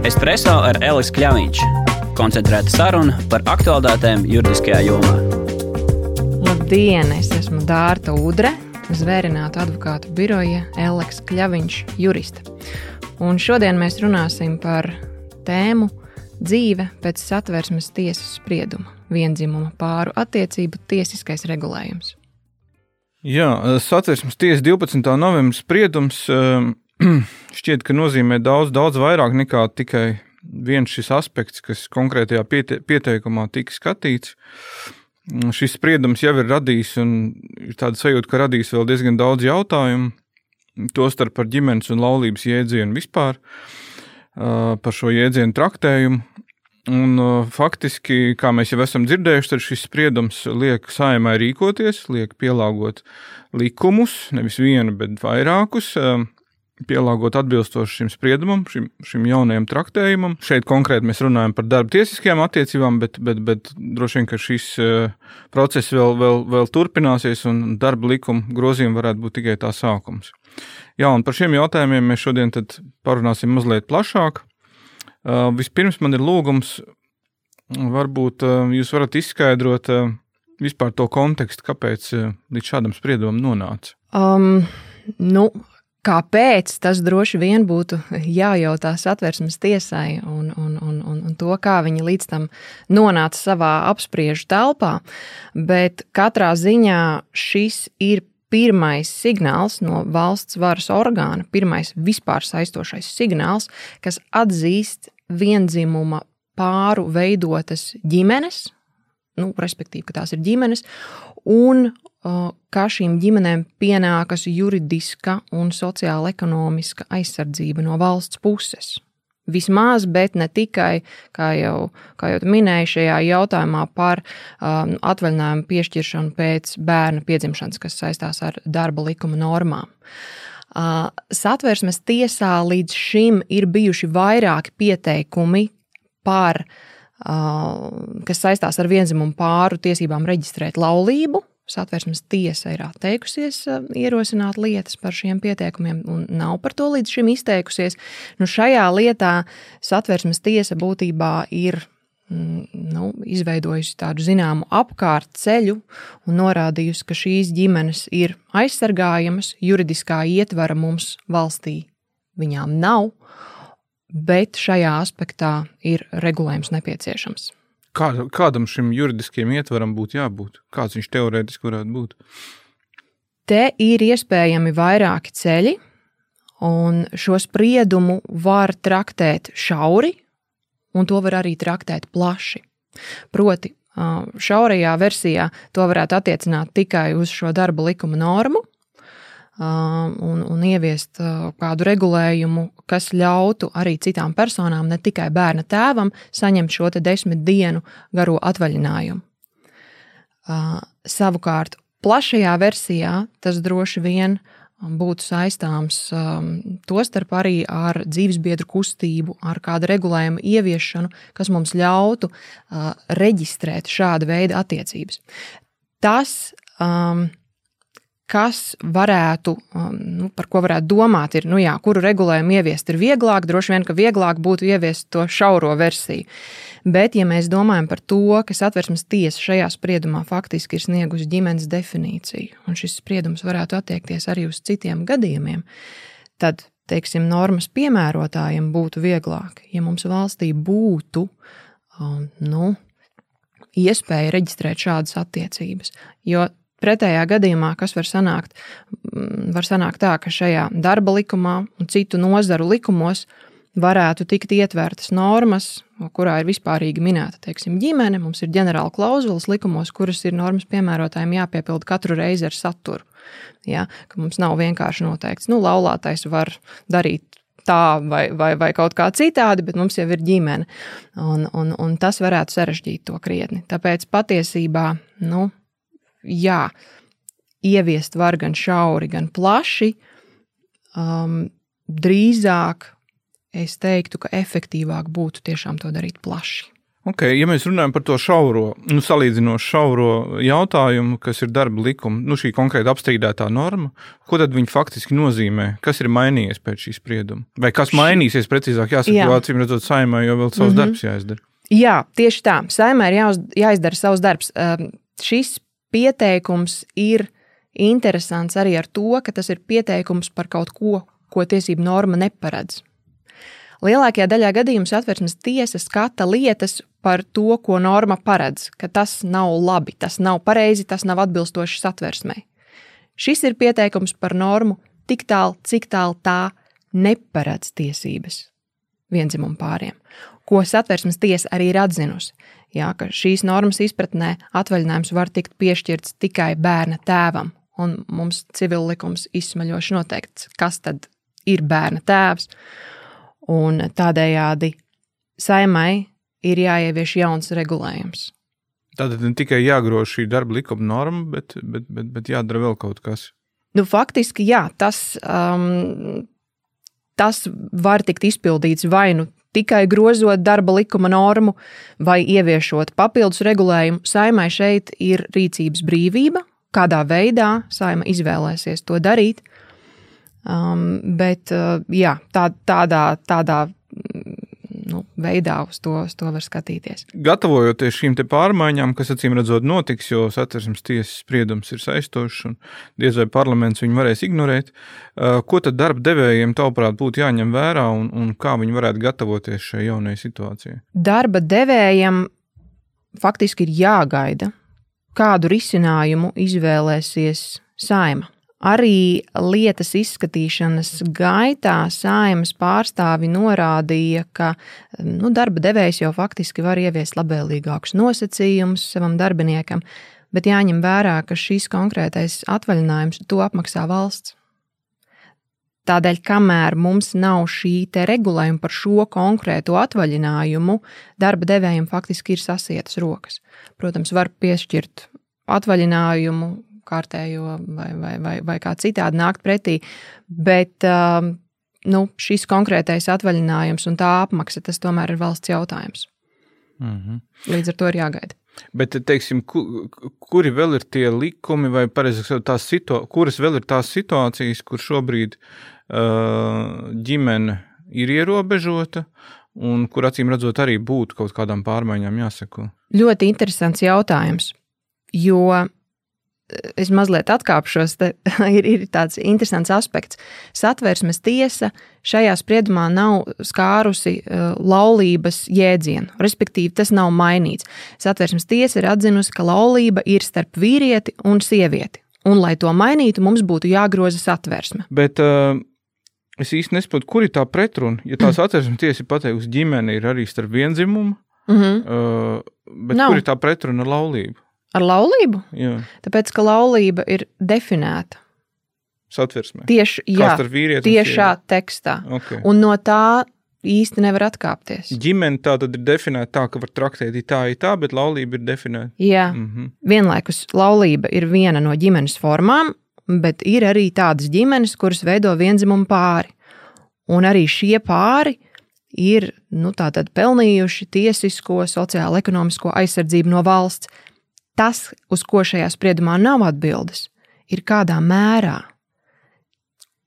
Espreso ar Elisu Kļāviņš. Koncentrēta saruna par aktuālitātēm juridiskajā jomā. Labdien! Es esmu Dārta Udre, zvērināta advokātu biroja Eliks Kļāviņš, jurista. Un šodien mēs runāsim par tēmu dzīve pēc satversmes tiesas sprieduma - vienzimuma pāru attiecību tiesiskais regulējums. Jā, satversmes tiesa 12. novembris spriedums ehm, šķiet, ka nozīmē daudz, daudz vairāk nekā tikai viens šis aspekts, kas konkrētajā piete, pieteikumā tika skatīts. Šis spriedums jau ir radījis, un ir tāda sajūta, ka radīs vēl diezgan daudz jautājumu, tostarp par ģimenes un laulības jēdzienu vispār, par šo jēdzienu traktējumu. Un, faktiski, kā mēs jau esam dzirdējuši, šis spriedums liek saimai rīkoties, liek pielāgot likumus, nevis vienu, bet vairākus, pielāgot atbilstoši šim spriedumam, šim, šim jaunajam traktējumam. Šeit konkrēti mēs runājam par darba tiesiskajām attiecībām, bet, bet, bet droši vien, ka šis uh, process vēl, vēl, vēl turpināsies un darba likuma grozījumi varētu būt tikai tā sākums. Jā, un par šiem jautājumiem mēs šodien parunāsim mazliet plašāk. Uh, vispirms man ir lūgums, varbūt uh, jūs varat izskaidrot vispār to kontekstu, kāpēc līdz šādam spriedumam nonāca. Um, nu, Kāpēc? Tas droši vien būtu jājautā satversmes tiesai un, un, un, un, un to, kā viņi līdz tam nonāca savā apspriežu telpā, bet katrā ziņā šis ir pirmais signāls no valsts varas orgāna, pirmais vispār saistošais signāls, kas atzīst vienzimuma pāru veidotas ģimenes, nu, respektīvi, ka tās ir ģimenes, un ka šīm ģimenēm pienākas juridiska un sociāla ekonomiska aizsardzība no valsts puses. Vismaz, bet ne tikai, kā jau, kā jau minēju, šajā jautājumā par um, atvaļinājumu piešķiršanu pēc bērna piedzimšanas, kas saistās ar darba likuma normām. Uh, satversmes tiesā līdz šim ir bijuši vairāki pieteikumi par, uh, kas saistās ar vienzimumu pāru tiesībām reģistrēt laulību, Satversmes tiesa ir atteikusies eh, ierosināt lietas par šiem pieteikumiem un nav par to līdz šim izteikusies. Nu, šajā lietā Satversmes tiesa būtībā ir mm, nu, izveidojusi tādu zināmu apkārt ceļu un norādījusi, ka šīs ģimenes ir aizsargājamas, juridiskā ietvara mums valstī viņām nav, bet šajā aspektā ir regulējums nepieciešams. Kā, kādam šim juridiskajam ietvaram būtu jābūt? Kāds viņš teorētiski varētu būt? Te ir iespējami vairāki ceļi, un šo spriedumu var traktēt šauri, un to var arī traktēt plaši. Proti, šaurajā versijā to varētu attiecināt tikai uz šo darba likuma normu, un, un ieviest kādu regulējumu, kas ļautu arī citām personām, ne tikai bērna tēvam, saņemt šo desmit dienu garo atvaļinājumu. Savukārt, plašajā versijā tas droši vien būtu saistāms tostarp arī ar dzīvesbiedru kustību, ar kādu regulējumu ieviešanu, kas mums ļautu reģistrēt šāda veida attiecības. Tas um, kas varētu, um, nu, par ko varētu domāt, ir, nu jā, kuru regulējumu ieviest ir vieglāk, droši vien, ka vieglāk būtu ieviest to šauro versiju. Bet, ja mēs domājam par to, ka satversmes tiesa šajā spriedumā faktiski ir sniegusi ģimenes definīciju, un šis spriedums varētu attiekties arī uz citiem gadījumiem, tad, teiksim, normas piemērotājiem būtu vieglāk, ja mums valstī būtu, um, nu, iespēja reģistrēt šādas attiecības. Jo Pretējā gadījumā, kas var sanākt, mm, var sanākt tā, ka šajā darba likumā un citu nozaru likumos varētu tikt ietvertas normas, kurā ir vispārīgi minēta teiksim, ģimene. Mums ir ģenerāla klauzulas likumos, kuras ir normas piemērotājiem jāpiepilda katru reizi ar saturu. Ja, mums nav vienkārši noteikts, nu, laulātais var darīt tā vai, vai, vai kaut kā citādi, bet mums jau ir ģimene. Un, un, un tas varētu sarežģīt to krietni. Tāpēc patiesībā nu, jā, ieviest var gan šauri, gan plaši. Um, drīzāk es teiktu, ka efektīvāk būtu tiešām to darīt plaši. Okay, ja mēs runājam par to šauro, nu, salīdzinoši šauro jautājumu, kas ir darba likuma, nu, šī konkrēta apstrīdētā norma, ko tad viņi faktiski nozīmē? Kas ir mainījies pēc šī sprieduma? Vai kas mainīsies precīzāk? Jāsaka, Jā. jo acīm redzot, saimē jau vēl savs mm -hmm. darbs jāizdara. Jā, tieši tā. Saimē ir jāuz, jāizdara savs darbs. Uh, šis pieteikums ir interesants arī ar to, ka tas ir pieteikums par kaut ko, ko tiesību norma neparedz. Lielākajā daļā gadījumu satversmes tiesa skata lietas par to, ko norma paredz, ka tas nav labi, tas nav pareizi, tas nav atbilstoši satversmei. Šis ir pieteikums par normu tik tālu, cik tālu tā neparedz tiesības vienzimumu pāriem, ko satversmes tiesa arī ir atzinusi. Jā, ka šīs normas izpratnē atvaļinājums var tikt piešķirts tikai bērna tēvam, un mums civil likums izsmeļoši noteikts, kas tad ir bērna tēvs. Un tādējādi saimai ir jāievieš jauns regulējums. Tātad ne tikai jāgrož šī darba likuma norma, bet, bet, bet, bet jādara vēl kaut kas. Nu, faktiski, jā, tas, um, tas var tikt izpildīts vai nu tikai grozot darba likuma normu, vai ieviešot papildus regulējumu. Saimai šeit ir rīcības brīvība, kādā veidā saima izvēlēsies to darīt. Um, bet uh, jā, tā, tādā, tādā nu, veidā uz to, uz to var skatīties. Gatavojoties šīm pārmaiņām, kas acīm redzot notiks, jo satversmes tiesas spriedums ir saistošs un diez vai parlaments viņu varēs ignorēt, ko tad darba devējiem, tavuprāt, būtu jāņem vērā un, un kā viņi varētu gatavoties šai jaunajai situācijai? Darba devējiem faktiski ir jāgaida, kādu risinājumu izvēlēsies saima. Arī lietas izskatīšanas gaitā saimas pārstāvi norādīja, ka nu, darba devējs jau faktiski var ieviest labvēlīgākus nosacījumus savam darbiniekam, bet jāņem vērā, ka šis konkrētais atvaļinājums to apmaksā valsts. Tādēļ, kamēr mums nav šī regulējuma par šo konkrēto atvaļinājumu, darba devējiem faktiski ir sasietas rokas. Protams, var piešķirt atvaļinājumu, kārtējo vai, vai, vai, vai kā citādi nākt pretī. Bet um, nu, šis konkrētais atvaļinājums un tā apmaksa, tas tomēr ir valsts jautājums. Mm -hmm. Līdz ar to ir jāgaida. Bet, teiksim, kuri vēl ir tie likumi, vai pareizāk, tās situ, kuras vēl ir tās situācijas, kur šobrīd uh, ģimene ir ierobežota, un kur acīm redzot arī būtu kaut kādām pārmaiņām jāseko? Ļoti interesants jautājums, jo es mazliet atkāpšos, te ir, ir tāds interesants aspekts. Satversmes tiesa šajā spriedumā nav skārusi uh, laulības jēdzienu, respektīvi, tas nav mainīts. Satversmes tiesa ir atzinusi, ka laulība ir starp vīrieti un sievieti, un, lai to mainītu, mums būtu jāgroza satversme. Bet, uh... Es īsti nesaprotu, kur ir tā pretruna. Ja tās atceresmes tiesa ir pateikusi, ģimene ir arī starp vienzimumu, mm -hmm. uh, bet Nav. kur ir tā pretruna ar laulību? Ar laulību? Jā. Tāpēc, ka laulība ir definēta. Satversmē. Tieši jā, tiešā tekstā. Okay. Un no tā īsti nevar atkāpties. Ģimene tā tad ir definēta tā, ka var traktēt tā, tā, bet laulība ir definēta. Jā, mm -hmm. vienlaikus laulība ir viena no ģimenes formām, bet ir arī tādas ģimenes, kuras veido vienzimumu pāri. Un arī šie pāri ir nu, pelnījuši tiesisko, sociālo, ekonomisko aizsardzību no valsts. Tas, uz ko šajā spriedumā nav atbildes, ir kādā mērā,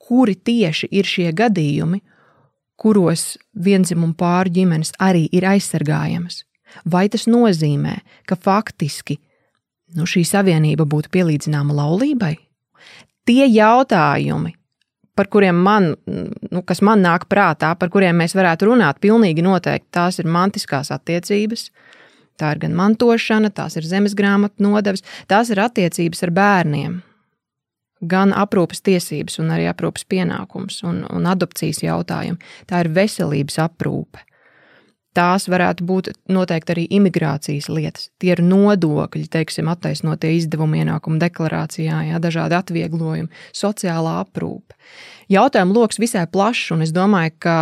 kuri tieši ir šie gadījumi, kuros vienzimumu pāru ģimenes arī ir aizsargājamas. Vai tas nozīmē, ka faktiski nu, šī savienība būtu pielīdzināma laulībai? Tie jautājumi, par kuriem man, nu, kas man nāk prātā, par kuriem mēs varētu runāt, pilnīgi noteikti tās ir mantiskās attiecības, Tā ir gan mantošana, tās ir zemes grāmatu nodevs, tās ir attiecības ar bērniem, gan aprūpes tiesības, un arī aprūpes pienākums un, un adopcijas jautājumi. Tā ir veselības aprūpe. Tās varētu būt noteikti arī imigrācijas lietas. Tie ir nodokļi, teiksim, attaisnotie izdevumi ienākumu deklarācijā, jā, dažādi atvieglojumi, sociālā aprūpe. Jautājumu lokus visai plašs, un es domāju, ka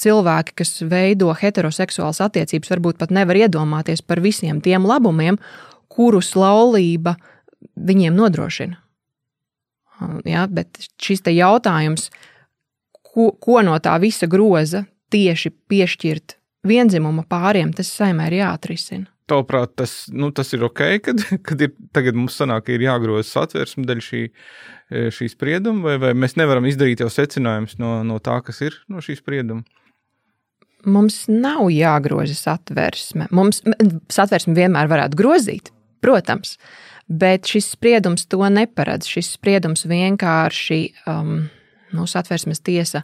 cilvēki, kas veido heteroseksuālas attiecības, varbūt pat nevar iedomāties par visiem tiem labumiem, kurus laulība viņiem nodrošina. Ja, bet šis jautājums, ko, ko no tā visa groza tieši piešķirt vienzimuma pāriem tas saimē ir jāatrisina. Tavuprāt, tas, nu, tas ir ok, kad, kad ir, tagad mums sanāk, ir jāgroza satversme daļa šī, e, šī sprieduma, vai, vai mēs nevaram izdarīt jau secinājumus no, no tā, kas ir no šī sprieduma? Mums nav jāgroza satversme. Mums satversme vienmēr varētu grozīt, protams, bet šis spriedums to neparedz. Šis spriedums vienkārši, um, nu, satversmes tiesa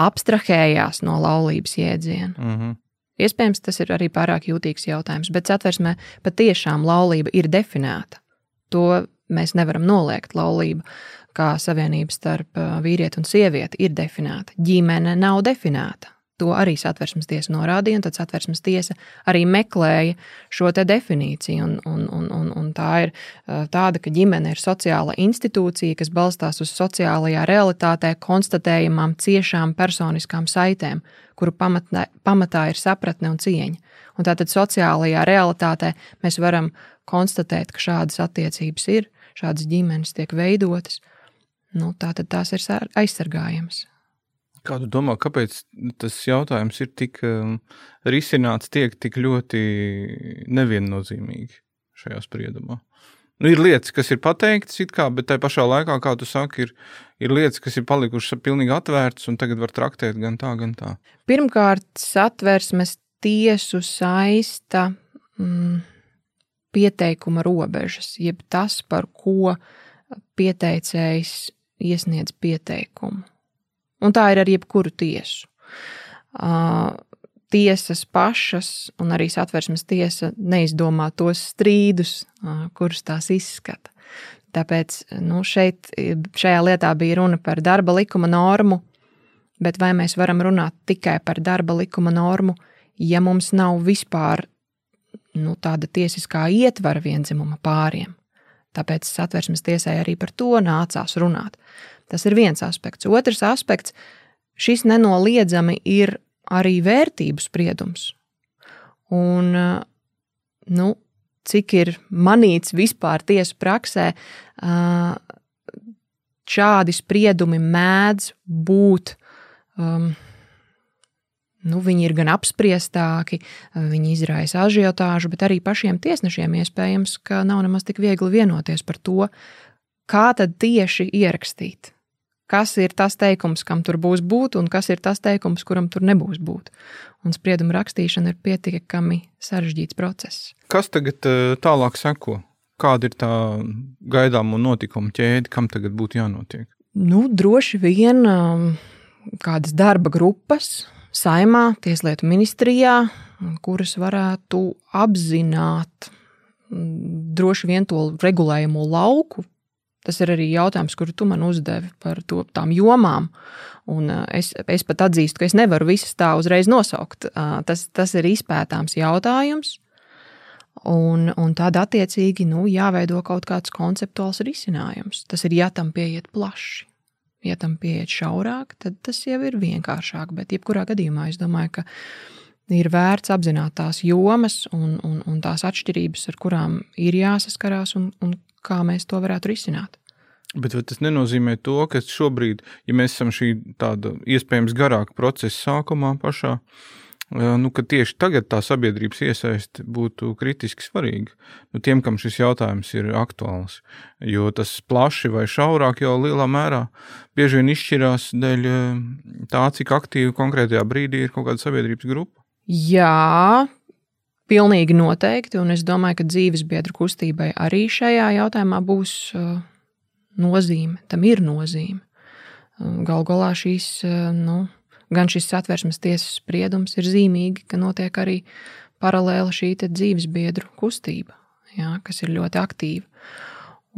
abstrahējās no laulības jēdziena. Mm -hmm. Iespējams, tas ir arī pārāk jūtīgs jautājums, bet satversmē patiešām laulība ir definēta. To mēs nevaram noliegt. Laulība kā savienība starp vīrieti un sievieti ir definēta. Ģimene nav definēta. To arī satversmes tiesa norādīja, un tad satversmes tiesa arī meklēja šo definīciju. Un, un, un, un, un tā ir tāda, ka ģimene ir sociāla institūcija, kas balstās uz sociālajā realitātē konstatējamām ciešām personiskām saitēm, kuru pamatā, pamatā ir sapratne un cieņa. Un tātad sociālajā realitātē mēs varam konstatēt, ka šādas attiecības ir, šādas ģimenes tiek veidotas. Nu, tātad tās ir aizsargājamas. Kā tu domā, kāpēc tas jautājums ir tik um, risināts, tiek tik ļoti neviennozīmīgi šajā spriedumā? Nu, ir lietas, kas ir pateiktas, kā, bet tajā pašā laikā, kā tu saki, ir, ir lietas, kas ir palikušas pilnīgi atvērtas un tagad var traktēt gan tā, gan tā. Pirmkārt, satversmes tiesu saista mm, pieteikuma robežas, jeb tas, par ko pieteicējs iesniedz pieteikumu. Un tā ir ar jebkuru tiesu. Uh, tiesas pašas un arī satversmes tiesa neizdomā tos strīdus, uh, kurus tās izskata. Tāpēc nu, šeit, šajā lietā bija runa par darba likuma normu, bet vai mēs varam runāt tikai par darba likuma normu, ja mums nav vispār nu, tāda tiesiskā ietvara vienzimuma pāriem? Tāpēc satversmes tiesai arī par to nācās runāt. Tas ir viens aspekts. Otrs aspekts - šis nenoliedzami ir arī vērtību spriedums. Un, nu, cik ir manīts vispār tiesu praksē, šādi spriedumi mēdz būt um, Nu, viņi ir gan apspriestāki, viņi izraisa ažiotāžu, bet arī pašiem tiesnešiem iespējams, ka nav nemaz tik viegli vienoties par to, kā tad tieši ierakstīt. Kas ir tas teikums, kam tur būs būt, un kas ir tas teikums, kuram tur nebūs būt. Un sprieduma rakstīšana ir pietiekami sarežģīts process. Kas tagad tālāk seko? Kāda ir tā gaidāmo notikumu ķēde, kam tagad būtu jānotiek? Nu, droši vien kādas darba grupas, saimā, Tieslietu ministrijā, kuras varētu apzināt mm, droši vien to regulējumu lauku. Tas ir arī jautājums, kuru tu man uzdevi par to, tām jomām. Un es, es pat atzīstu, ka es nevaru visas tā uzreiz nosaukt. Tas, tas ir izpētāms jautājums. Un, un tad, attiecīgi, nu, jāveido kaut kāds konceptuāls risinājums. Tas ir, ja tam pieiet plaši. Ja tam pieiet šaurāk, tad tas jau ir vienkāršāk. Bet, jebkurā gadījumā, es domāju, ka ir vērts apzināt tās jomas un, un, un tās atšķirības, ar kurām ir jāsaskarās un, un kā mēs to varētu risināt. Bet tas nenozīmē to, ka šobrīd, ja mēs esam šī tāda iespējams garāka procesa sākumā pašā, uh, nu, ka tieši tagad tā sabiedrības iesaiste būtu kritiski svarīga. Nu, tiem, kam šis jautājums ir aktuāls, jo tas plaši vai šaurāk jau lielā mērā bieži vien izšķirās dēļ tā, cik aktīvi konkrētajā brīdī ir kaut kāda sabiedrības grupa. Jā, pilnīgi noteikti, un es domāju, ka dzīves biedru kustībai arī šajā jautājumā būs nozīme, tam ir nozīme. Galu galā šīs, nu, gan šis satversmes tiesas spriedums ir zīmīgi, ka notiek arī paralēli šī dzīves biedru kustība, jā, kas ir ļoti aktīva.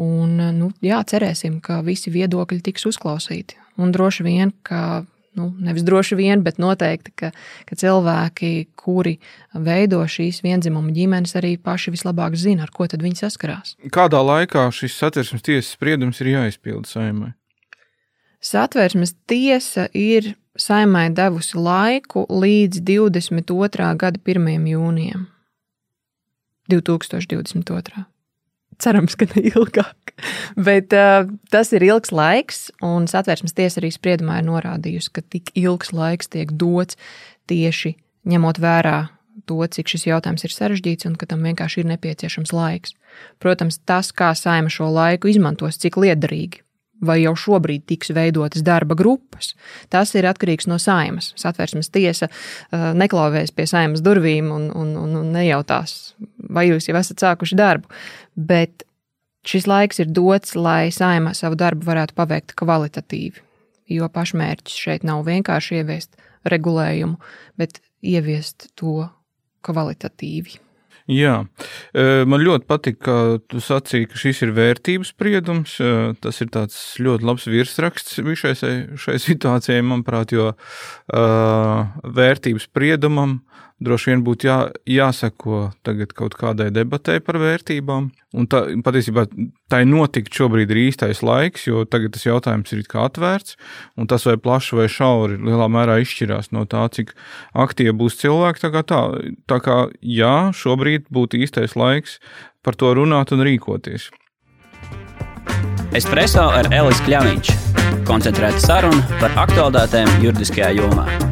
Un, nu, jā, cerēsim, ka visi viedokļi tiks uzklausīti. Un droši vien, ka nu, nevis droši vien, bet noteikti, ka, ka cilvēki, kuri veido šīs vienzimuma ģimenes, arī paši vislabāk zina, ar ko viņi saskarās. Kādā laikā šis satversmes tiesas spriedums ir jāizpilda saimai? Satversmes tiesa ir saimai devusi laiku līdz 22. gada 1. jūnijam. 2022. Cerams, ka ne ilgāk. Bet uh, tas ir ilgs laiks, un satversmes tiesa arī spriedumā ir norādījusi, ka tik ilgs laiks tiek dots tieši ņemot vērā to, cik šis jautājums ir sarežģīts un ka tam vienkārši ir nepieciešams laiks. Protams, tas, kā saima šo laiku izmantos, cik liederīgi, vai jau šobrīd tiks veidotas darba grupas, tas ir atkarīgs no saimas. Satversmes tiesa uh, neklauvēs pie saimas durvīm un, un, un, un nejautās, vai jūs jau esat sākuši darbu. Bet šis laiks ir dots, lai saima savu darbu varētu paveikt kvalitatīvi. Jo pašmērķis šeit nav vienkārši ieviest regulējumu, bet ieviest to kvalitatīvi. Jā, man ļoti patīk, ka tu sacīki, ka šis ir vērtības spriedums. Tas ir ļoti labs virsraksts visai šai situācijai, manuprāt, jo uh, vērtības spriedumam droši vien būtu jā, jāseko tagad kaut kādai debatē par vērtībām. Un tā, patiesībā tai notikt šobrīd ir īstais laiks, jo tagad tas jautājums ir kā atvērts, un tas vai plaši vai šauri lielā mērā izšķirās no tā, cik aktīvi būs cilvēki. Tā kā, tā, tā kā jā, šobrīd būtu īstais laiks par to runāt un rīkoties. Espreso ar Elis Kļāviņš. Koncentrēta saruna par aktuālitātēm juridiskajā jomā.